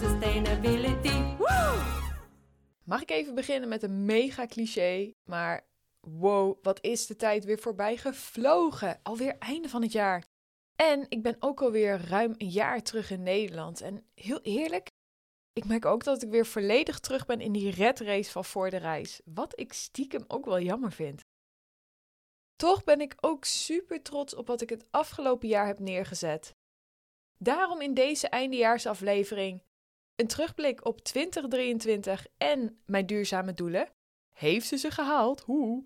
sustainability. Mag ik even beginnen met een mega cliché, maar wow, wat is de tijd weer voorbij gevlogen. Alweer einde van het jaar. En ik ben ook alweer ruim een jaar terug in Nederland. En heel eerlijk, ik merk ook dat ik weer volledig terug ben in die red race van voor de reis. Wat ik stiekem ook wel jammer vind. Toch ben ik ook super trots op wat ik het afgelopen jaar heb neergezet. Daarom in deze eindejaarsaflevering een terugblik op 2023 en mijn duurzame doelen. Heeft ze ze gehaald? Hoe?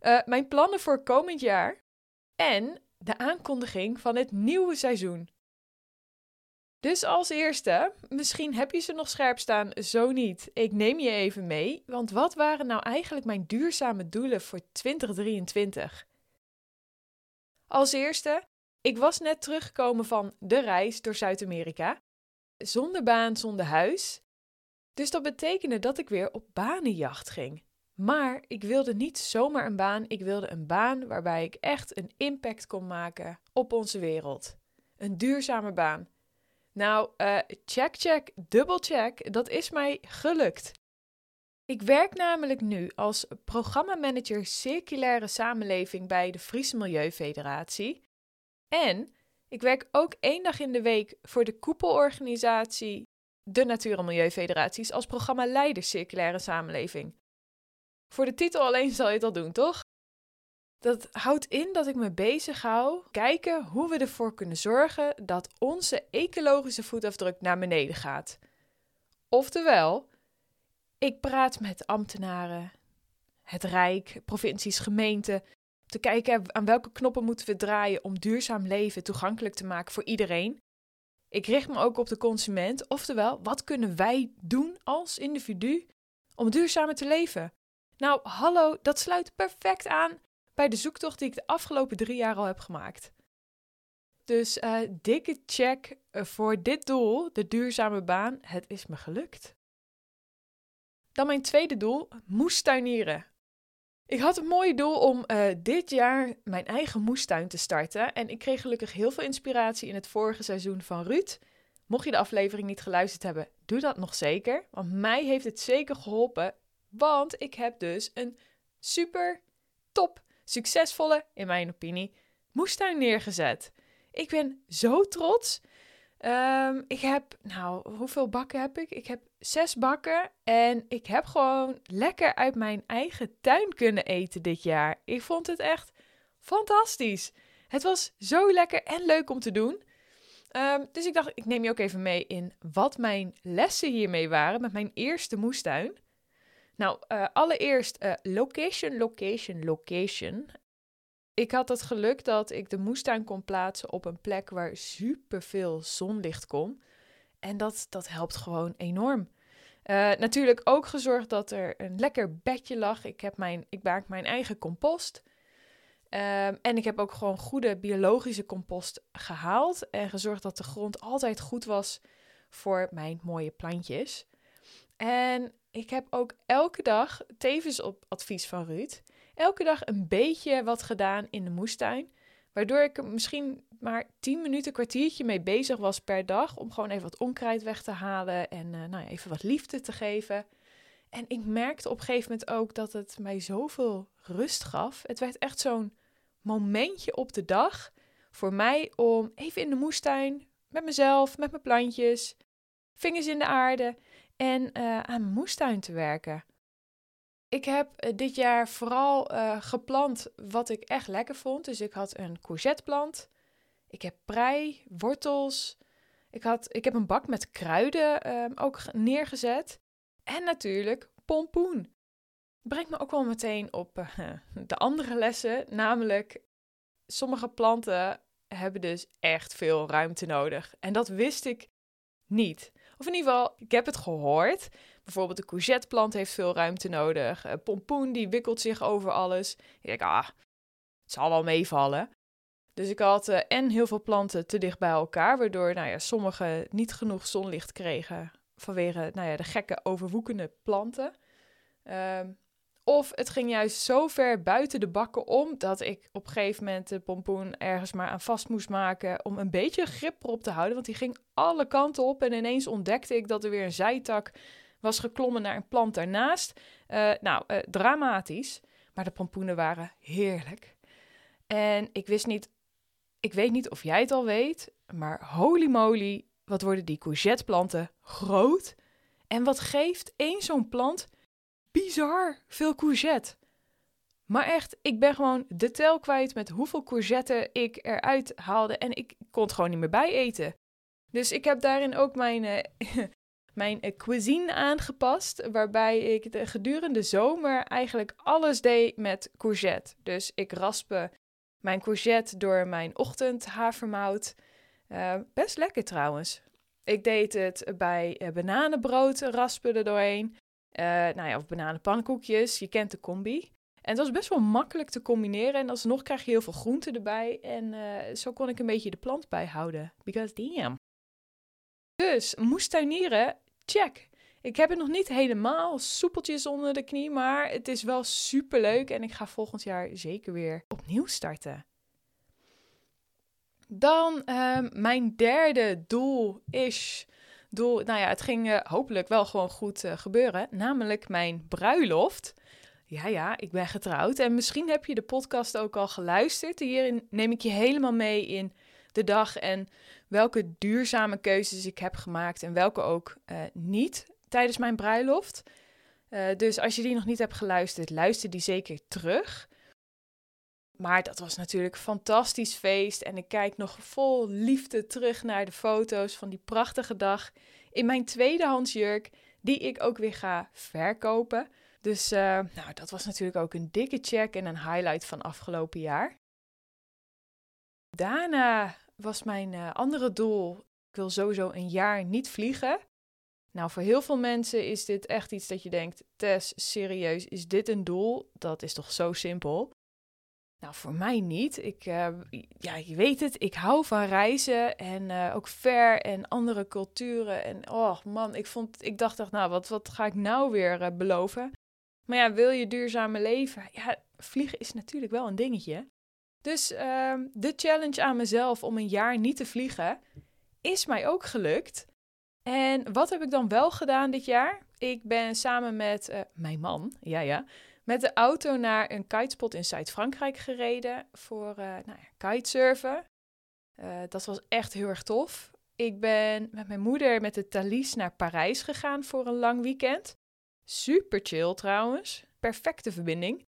Uh, mijn plannen voor komend jaar en de aankondiging van het nieuwe seizoen. Dus als eerste, misschien heb je ze nog scherp staan, zo niet. Ik neem je even mee, want wat waren nou eigenlijk mijn duurzame doelen voor 2023? Als eerste, ik was net teruggekomen van de reis door Zuid-Amerika. Zonder baan, zonder huis. Dus dat betekende dat ik weer op banenjacht ging. Maar ik wilde niet zomaar een baan, ik wilde een baan waarbij ik echt een impact kon maken op onze wereld. Een duurzame baan. Nou, uh, check, check, dubbel check, dat is mij gelukt. Ik werk namelijk nu als programmamanager circulaire samenleving bij de Friese Milieufederatie. En ik werk ook één dag in de week voor de koepelorganisatie de Natuur- en Milieufederaties als programmaleider circulaire samenleving. Voor de titel alleen zal je het al doen, toch? Dat houdt in dat ik me bezig hou, kijken hoe we ervoor kunnen zorgen dat onze ecologische voetafdruk naar beneden gaat. Oftewel, ik praat met ambtenaren, het Rijk, provincies, gemeenten, te kijken aan welke knoppen moeten we draaien om duurzaam leven toegankelijk te maken voor iedereen. Ik richt me ook op de consument, oftewel, wat kunnen wij doen als individu om duurzamer te leven? Nou, hallo, dat sluit perfect aan bij de zoektocht die ik de afgelopen drie jaar al heb gemaakt. Dus uh, dikke check eh, voor dit doel, de duurzame baan. Het is me gelukt. Dan mijn tweede doel, moestuinieren. Ik had het mooie doel om uh, dit jaar mijn eigen moestuin te starten. En ik kreeg gelukkig heel veel inspiratie in het vorige seizoen van Ruud. Mocht je de aflevering niet geluisterd hebben, doe dat nog zeker. Want mij heeft het zeker geholpen. Want ik heb dus een super top succesvolle, in mijn opinie, moestuin neergezet. Ik ben zo trots. Um, ik heb, nou, hoeveel bakken heb ik? Ik heb zes bakken en ik heb gewoon lekker uit mijn eigen tuin kunnen eten dit jaar. Ik vond het echt fantastisch. Het was zo lekker en leuk om te doen. Um, dus ik dacht, ik neem je ook even mee in wat mijn lessen hiermee waren met mijn eerste moestuin. Nou, uh, allereerst uh, location, location, location. Ik had het geluk dat ik de moestuin kon plaatsen op een plek waar superveel zonlicht kon. En dat, dat helpt gewoon enorm. Uh, natuurlijk ook gezorgd dat er een lekker bedje lag. Ik, heb mijn, ik maak mijn eigen compost. Um, en ik heb ook gewoon goede biologische compost gehaald. En gezorgd dat de grond altijd goed was voor mijn mooie plantjes. En ik heb ook elke dag, tevens op advies van Ruud, elke dag een beetje wat gedaan in de moestuin. Waardoor ik er misschien maar 10 minuten, kwartiertje mee bezig was per dag. Om gewoon even wat onkruid weg te halen en uh, nou ja, even wat liefde te geven. En ik merkte op een gegeven moment ook dat het mij zoveel rust gaf. Het werd echt zo'n momentje op de dag voor mij om even in de moestuin met mezelf, met mijn plantjes, vingers in de aarde en uh, aan mijn moestuin te werken. Ik heb uh, dit jaar vooral uh, geplant wat ik echt lekker vond. Dus ik had een courgetteplant. Ik heb prei, wortels. Ik, had, ik heb een bak met kruiden ehm, ook neergezet. En natuurlijk pompoen. Brengt me ook wel meteen op de andere lessen. Namelijk, sommige planten hebben dus echt veel ruimte nodig. En dat wist ik niet. Of in ieder geval, ik heb het gehoord. Bijvoorbeeld de courgetteplant heeft veel ruimte nodig. Een pompoen die wikkelt zich over alles. Ik denk, ah, het zal wel meevallen. Dus ik had uh, en heel veel planten te dicht bij elkaar, waardoor nou ja, sommige niet genoeg zonlicht kregen vanwege nou ja, de gekke overwoekende planten. Um, Of het ging juist zo ver buiten de bakken om dat ik op een gegeven moment de pompoen ergens maar aan vast moest maken om een beetje grip erop te houden. Want die ging alle kanten op en ineens ontdekte ik dat er weer een zijtak was geklommen naar een plant daarnaast. Uh, nou, uh, dramatisch. Maar de pompoenen waren heerlijk. En ik wist niet, ik weet niet of jij het al weet, maar holy moly, wat worden die courgetteplanten groot? En wat geeft één zo'n plant bizar veel courgette? Maar echt, ik ben gewoon de tel kwijt met hoeveel courgette ik eruit haalde en ik kon het gewoon niet meer bijeten. Dus ik heb daarin ook mijn, uh, mijn uh, cuisine aangepast, waarbij ik de gedurende zomer eigenlijk alles deed met courgette. Dus ik raspe mijn courgette door mijn ochtendhavermout. Uh, best lekker trouwens. Ik deed het bij uh, bananenbrood raspen er doorheen. Nou ja, of bananenpannenkoekjes. Je kent de combi. En het was best wel makkelijk te combineren. En alsnog krijg je heel veel groenten erbij. En zo kon ik een beetje de plant bijhouden. Because damn. Dus, moestuinieren, check. Ik heb het nog niet helemaal soepeltjes onder de knie, maar het is wel super leuk en ik ga volgend jaar zeker weer opnieuw starten. Dan uh, mijn derde doel is. Doel, nou ja, het ging uh, hopelijk wel gewoon goed uh, gebeuren. Namelijk mijn bruiloft. Ja, ja, ik ben getrouwd. En misschien heb je de podcast ook al geluisterd. Hierin neem ik je helemaal mee in de dag en welke duurzame keuzes ik heb gemaakt en welke ook uh, niet tijdens mijn bruiloft. Uh, dus als je die nog niet hebt geluisterd, luister die zeker terug. Maar dat was natuurlijk een fantastisch feest. En ik kijk nog vol liefde terug naar de foto's van die prachtige dag. In mijn tweedehands jurk, die ik ook weer ga verkopen. Dus uh, nou, dat was natuurlijk ook een dikke check en een highlight van afgelopen jaar. Daarna was mijn uh, andere doel. Ik wil sowieso een jaar niet vliegen. Nou, voor heel veel mensen is dit echt iets dat je denkt: Tess, serieus, is dit een doel? Dat is toch zo simpel? Nou, voor mij niet. Ik, uh, ja, je weet het, ik hou van reizen en uh, ook ver en andere culturen. En oh man, ik, vond, ik dacht echt, nou, wat, wat ga ik nou weer beloven? Maar ja, wil je duurzame leven? Ja, vliegen is natuurlijk wel een dingetje. Dus ehm, de challenge aan mezelf om een jaar niet te vliegen is mij ook gelukt. En wat heb ik dan wel gedaan dit jaar? Ik ben samen met uh, mijn man, ja ja, met de auto naar een kitespot in Zuid-Frankrijk gereden voor uh, nou ja, kitesurfen. Uh, dat was echt heel erg tof. Ik ben met mijn moeder met de Thalys naar Parijs gegaan voor een lang weekend. Super chill trouwens. Perfecte verbinding.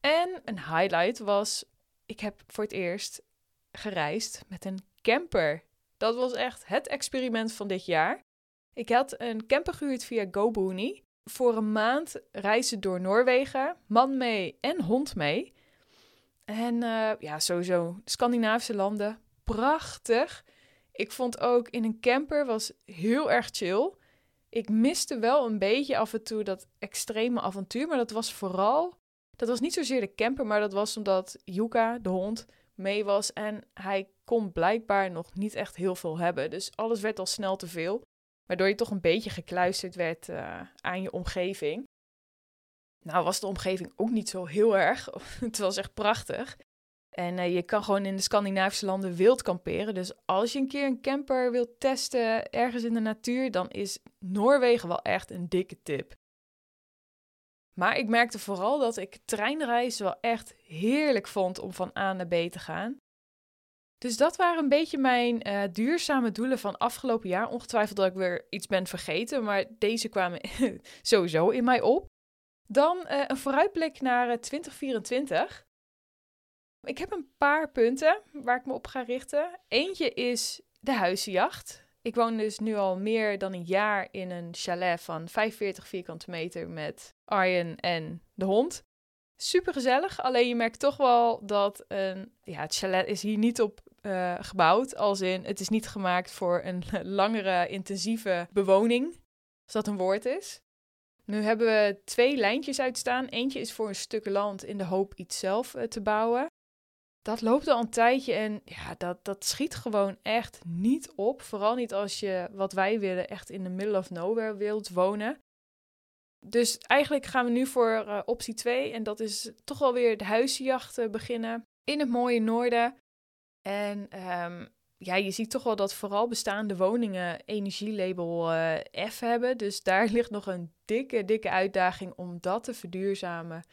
En een highlight was, ik heb voor het eerst gereisd met een camper. Dat was echt het experiment van dit jaar. Ik had een camper gehuurd via GoBooney. Voor een maand reizen door Noorwegen, man mee en hond mee. En uh, ja, sowieso Scandinavische landen, prachtig. Ik vond ook in een camper was heel erg chill. Ik miste wel een beetje af en toe dat extreme avontuur, maar dat was vooral, dat was niet zozeer de camper, maar dat was omdat Yuka, de hond, mee was en hij kon blijkbaar nog niet echt heel veel hebben. Dus alles werd al snel te veel, waardoor je toch een beetje gekluisterd werd uh, aan je omgeving. Nou was de omgeving ook niet zo heel erg. het was echt prachtig. En uh, je kan gewoon in de Scandinavische landen wild kamperen. Dus als je een keer een camper wilt testen ergens in de natuur, dan is Noorwegen wel echt een dikke tip. Maar ik merkte vooral dat ik treinreizen wel echt heerlijk vond om van A naar B te gaan. Dus dat waren een beetje mijn uh, duurzame doelen van afgelopen jaar. Ongetwijfeld dat ik weer iets ben vergeten, maar deze kwamen sowieso in mij op. Dan uh, een vooruitblik naar uh, eh, 2024. Ik heb een paar punten waar ik me op ga richten. Eentje is de huizenjacht. Ik woon dus nu al meer dan een jaar in een chalet van 45 vierkante meter met Arjen en de hond. Super gezellig, alleen je merkt toch wel dat een, ja, het chalet is hier niet op uh, gebouwd. Als in, het is niet gemaakt voor een langere, intensieve bewoning. Als dat een woord is. Nu hebben we twee lijntjes uitstaan. Eentje is voor een stuk land in de hoop iets zelf uh, te bouwen dat loopt al een tijdje en ja, dat, dat schiet gewoon echt niet op. Vooral niet als je, wat wij willen, echt in de middle of nowhere wilt wonen. Dus eigenlijk gaan we nu voor uh, optie 2. En dat is toch wel weer de huizenjacht uh, beginnen in het mooie noorden. En um, ja, je ziet toch wel dat vooral bestaande woningen energielabel uh, F hebben. Dus daar ligt nog een dikke, dikke uitdaging om dat te verduurzamen.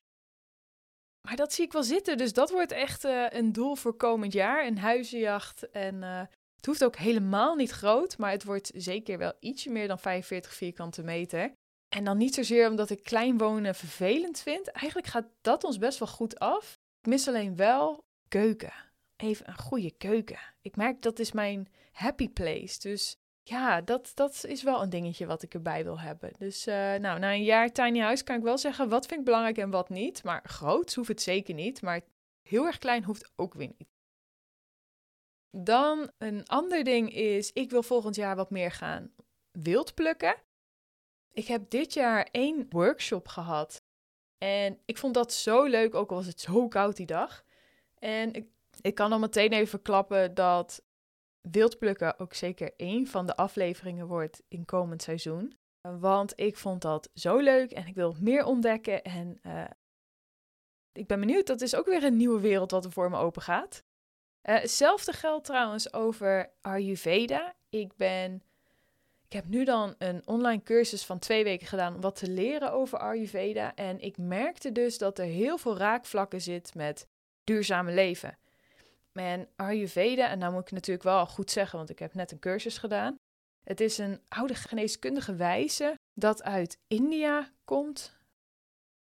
Maar dat zie ik wel zitten. Dus dat wordt echt uh, een doel voor komend jaar. Een huizenjacht. En uh, het hoeft ook helemaal niet groot. Maar het wordt zeker wel ietsje meer dan 45 vierkante meter. En dan niet zozeer omdat ik klein wonen vervelend vind. Eigenlijk gaat dat ons best wel goed af. Ik mis alleen wel keuken even een goede keuken. Ik merk dat is mijn happy place. Dus ja, dat, dat is wel een dingetje wat ik erbij wil hebben. Dus uh, nou, na een jaar tiny house kan ik wel zeggen wat vind ik belangrijk en wat niet. Maar groot hoeft het zeker niet. Maar heel erg klein hoeft ook weer niet. Dan een ander ding is, ik wil volgend jaar wat meer gaan wild plukken. Ik heb dit jaar één workshop gehad. En ik vond dat zo leuk, ook al was het zo koud die dag. En ik ik kan al meteen even verklappen dat wildplukken ook zeker één van de afleveringen wordt in komend seizoen. Want ik vond dat zo leuk en ik wil meer ontdekken. En uh, ik ben benieuwd, dat is ook weer een nieuwe wereld wat er voor me open gaat. Uh, hetzelfde geldt trouwens over Ayurveda. Ik ben. Ik heb nu dan een online cursus van twee weken gedaan om wat te leren over Ayurveda. En ik merkte dus dat er heel veel raakvlakken zit met duurzame leven. En Ayurveda, en nou moet ik natuurlijk wel goed zeggen, want ik heb net een cursus gedaan. Het is een oude geneeskundige wijze dat uit India komt.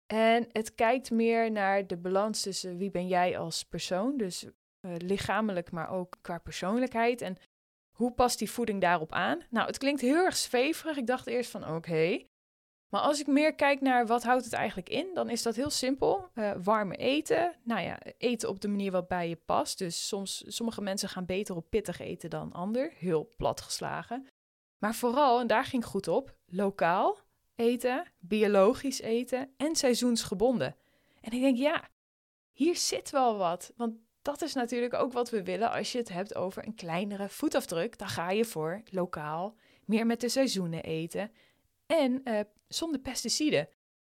En het kijkt meer naar de balans tussen wie ben jij als persoon, dus uh, lichamelijk, maar ook qua persoonlijkheid. En hoe past die voeding daarop aan? Nou, het klinkt heel erg zweverig. Ik dacht eerst van oké, maar als ik meer kijk naar wat houdt het eigenlijk in, dan is dat heel simpel. Uh, warme eten. Nou ja, eten op de manier wat bij je past. Dus soms, sommige mensen gaan beter op pittig eten dan ander. Heel plat geslagen. Maar vooral, en daar ging goed op, lokaal eten, biologisch eten en seizoensgebonden. En ik denk, ja, hier zit wel wat. Want dat is natuurlijk ook wat we willen als je het hebt over een kleinere voetafdruk. Dan ga je voor lokaal, meer met de seizoenen eten en uh, zonder pesticiden.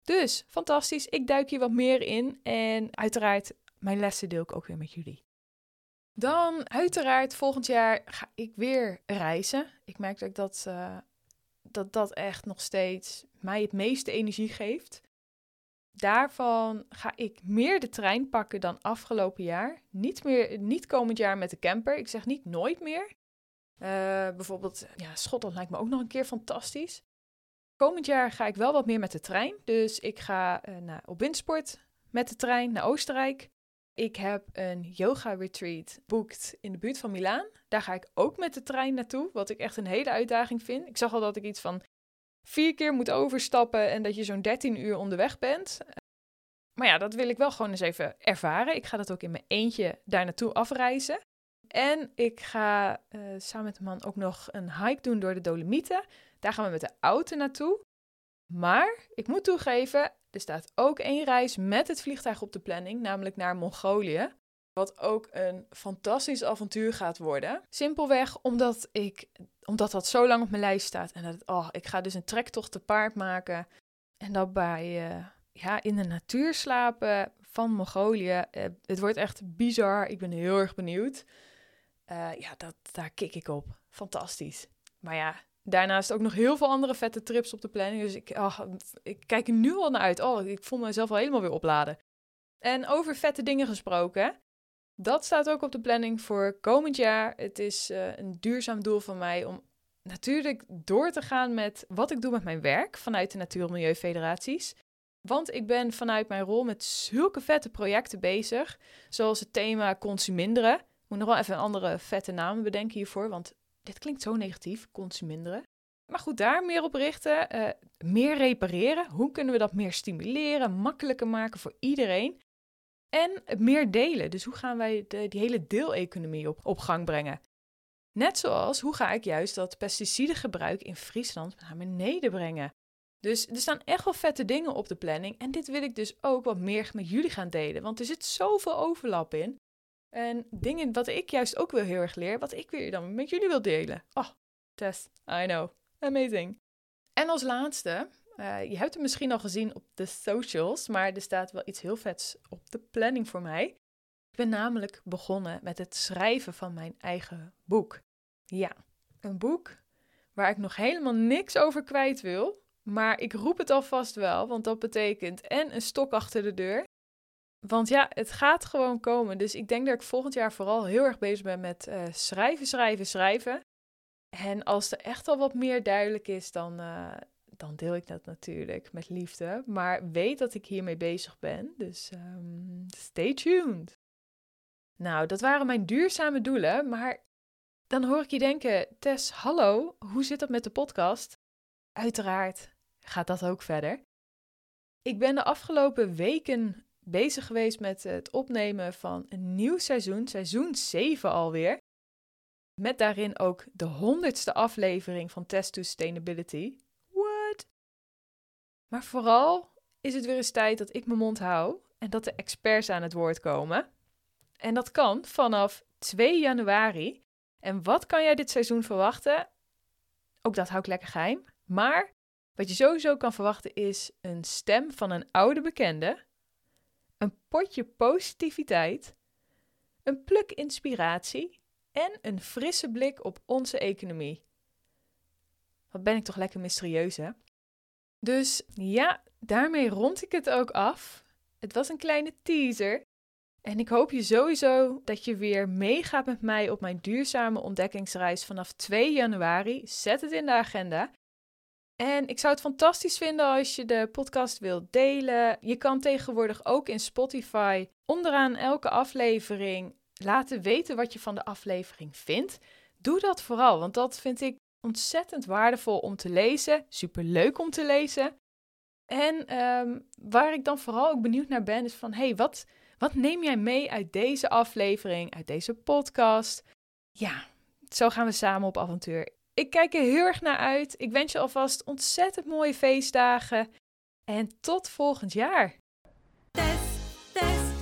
Dus fantastisch, ik duik hier wat meer in en uiteraard mijn lessen deel ik ook weer met jullie. Dan uiteraard volgend jaar ga ik weer reizen. Ik merk dat dat, uh, dat, dat echt nog steeds mij het meeste energie geeft. Daarvan ga ik meer de trein pakken dan afgelopen jaar. Niet, meer, niet komend jaar met de camper. Ik zeg niet nooit meer. Uh, bijvoorbeeld, ja, Schotland lijkt me ook nog een keer fantastisch. Komend jaar ga ik wel wat meer met de trein. Dus ik ga uh, naar, op windsport met de trein naar Oostenrijk. Ik heb een yoga retreat boekt in de buurt van Milaan. Daar ga ik ook met de trein naartoe, wat ik echt een hele uitdaging vind. Ik zag al dat ik iets van vier keer moet overstappen en dat je zo'n 13 uur onderweg bent. Maar ja, dat wil ik wel gewoon eens even ervaren. Ik ga dat ook in mijn eentje daar naartoe afreizen. En ik ga uh, samen met een man ook nog een hike doen door de Dolomieten. Daar gaan we met de auto naartoe. Maar ik moet toegeven, er staat ook één reis met het vliegtuig op de planning, namelijk naar Mongolië. Wat ook een fantastisch avontuur gaat worden. Simpelweg omdat, ik, omdat dat zo lang op mijn lijst staat. En dat, oh, ik ga dus een trektocht te paard maken. En dat bij, uh, ja, in de natuur slapen van Mongolië. Uh, het wordt echt bizar. Ik ben heel erg benieuwd. Uh, ja, dat, daar kik ik op. Fantastisch. Maar ja, Daarnaast ook nog heel veel andere vette trips op de planning. Dus ik, oh, ik kijk er nu al naar uit. Oh, ik voel mezelf al helemaal weer opladen. En over vette dingen gesproken. Dat staat ook op de planning voor komend jaar. Het is uh, een duurzaam doel van mij om natuurlijk door te gaan met wat ik doe met mijn werk vanuit de Natuur- en Milieufederaties. Want ik ben vanuit mijn rol met zulke vette projecten bezig. Zoals het thema consuminderen. Moet nog wel even een andere vette namen bedenken hiervoor. Want dit klinkt zo negatief, consuminderen. Maar goed, daar meer op richten. Uh, meer repareren. Hoe kunnen we dat meer stimuleren, makkelijker maken voor iedereen? En meer delen. Dus hoe gaan wij de, die hele deeleconomie op, op gang brengen? Net zoals hoe ga ik juist dat pesticidengebruik in Friesland naar beneden brengen? Dus er staan echt wel vette dingen op de planning. En dit wil ik dus ook wat meer met jullie gaan delen. Want er zit zoveel overlap in. En dingen wat ik juist ook wel heel erg leer, wat ik weer dan met jullie wil delen. Oh, test, I know. Amazing. En als laatste, Uh, je hebt het misschien al gezien op de socials, maar er staat wel iets heel vets op de planning voor mij. Ik ben namelijk begonnen met het schrijven van mijn eigen boek. Ja, een boek waar ik nog helemaal niks over kwijt wil, maar ik roep het alvast wel, want dat betekent en een stok achter de deur. Want ja, het gaat gewoon komen. Dus ik denk dat ik volgend jaar vooral heel erg bezig ben met uh, schrijven, schrijven, schrijven. En als er echt al wat meer duidelijk is, dan, uh, dan deel ik dat natuurlijk met liefde. Maar weet dat ik hiermee bezig ben. Dus um, stay tuned. Nou, dat waren mijn duurzame doelen. Maar dan hoor ik je denken, Tess, hallo, hoe zit dat met de podcast? Uiteraard gaat dat ook verder. Ik ben de afgelopen weken bezig geweest met het opnemen van een nieuw seizoen, seizoen 7 alweer. Met daarin ook de honderdste aflevering van Test to Sustainability. What? Maar vooral is het weer eens tijd dat ik mijn mond hou en dat de experts aan het woord komen. En dat kan vanaf 2 januari. En wat kan jij dit seizoen verwachten? Ook dat hou ik lekker geheim. Maar wat je sowieso kan verwachten is een stem van een oude bekende, een potje positiviteit, een pluk inspiratie en een frisse blik op onze economie. Wat ben ik toch lekker mysterieus, hè? Dus ja, daarmee rond ik het ook af. Het was een kleine teaser. En ik hoop je sowieso dat je weer meegaat met mij op mijn duurzame ontdekkingsreis vanaf 2 januari. Zet het in de agenda. En ik zou het fantastisch vinden als je de podcast wilt delen. Je kan tegenwoordig ook in Spotify onderaan elke aflevering laten weten wat je van de aflevering vindt. Doe dat vooral, want dat vind ik ontzettend waardevol om te lezen. Super leuk om te lezen. En ehm, waar ik dan vooral ook benieuwd naar ben, is van hey, wat, wat neem jij mee uit deze aflevering, uit deze podcast? Ja, zo gaan we samen op avontuur. Ik kijk er heel erg naar uit. Ik wens je alvast ontzettend mooie feestdagen. En tot volgend jaar. Test, test.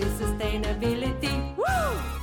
Woo!